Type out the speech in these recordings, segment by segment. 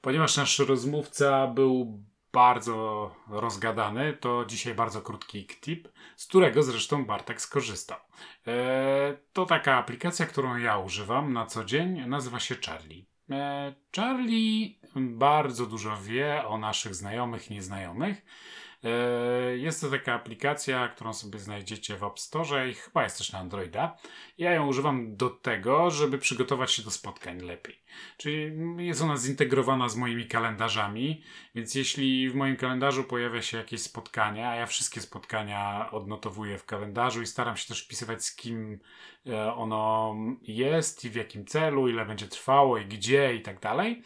Ponieważ nasz rozmówca był bardzo rozgadany, to dzisiaj bardzo krótki tip, z którego zresztą Bartek skorzystał. E, to taka aplikacja, którą ja używam na co dzień, nazywa się Charlie. E, Charlie bardzo dużo wie o naszych znajomych nieznajomych. E, jest to taka aplikacja, którą sobie znajdziecie w App Store i chyba jest też na Androida. Ja ją używam do tego, żeby przygotować się do spotkań lepiej. Czyli jest ona zintegrowana z moimi kalendarzami, więc jeśli w moim kalendarzu pojawia się jakieś spotkanie, a ja wszystkie spotkania odnotowuję w kalendarzu i staram się też wpisywać z kim e, ono jest i w jakim celu, ile będzie trwało i gdzie i tak dalej,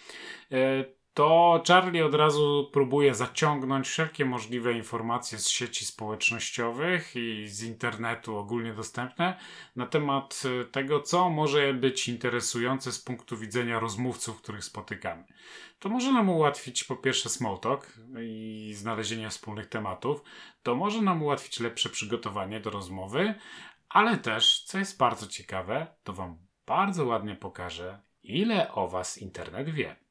e, to Charlie od razu próbuje zaciągnąć wszelkie możliwe informacje z sieci społecznościowych i z internetu ogólnie dostępne na temat e, tego, co może być interesujące z punktu widzenia rozmówców, których spotykamy. To może nam ułatwić po pierwsze small talk i znalezienie wspólnych tematów, to może nam ułatwić lepsze przygotowanie do rozmowy, ale też, co jest bardzo ciekawe, to Wam bardzo ładnie pokażę, ile o Was internet wie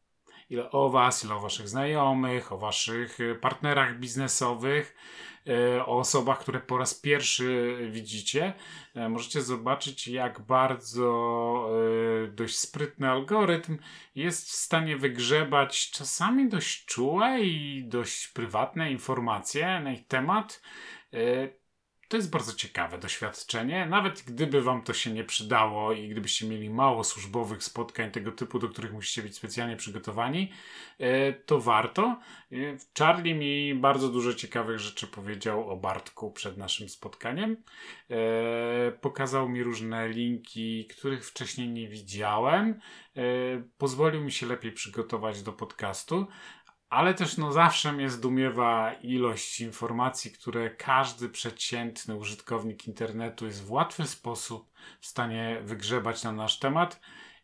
ile o Was, ile o Waszych znajomych, o Waszych y, partnerach biznesowych, y, o osobach, które po raz pierwszy widzicie. E, możecie zobaczyć, jak bardzo y, dość sprytny algorytm jest w stanie wygrzebać czasami dość czułe i dość prywatne informacje na ich temat to jest bardzo ciekawe doświadczenie. Nawet gdyby Wam to się nie przydało i gdybyście mieli mało służbowych spotkań tego typu, do których musicie być specjalnie przygotowani, e, to warto. E, Charlie mi bardzo dużo ciekawych rzeczy powiedział o Bartku przed naszym spotkaniem. E, pokazał mi różne linki, których wcześniej nie widziałem. Pozwolił mi się lepiej przygotować do podcastu ale też no zawsze mnie zdumiewa ilość informacji, które każdy przeciętny użytkownik internetu jest w łatwy sposób w stanie wygrzebać na nasz temat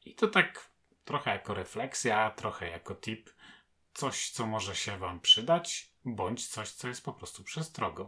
i to tak trochę jako refleksja, trochę jako tip, coś co może się Wam przydać, bądź coś co jest po prostu przestrogą.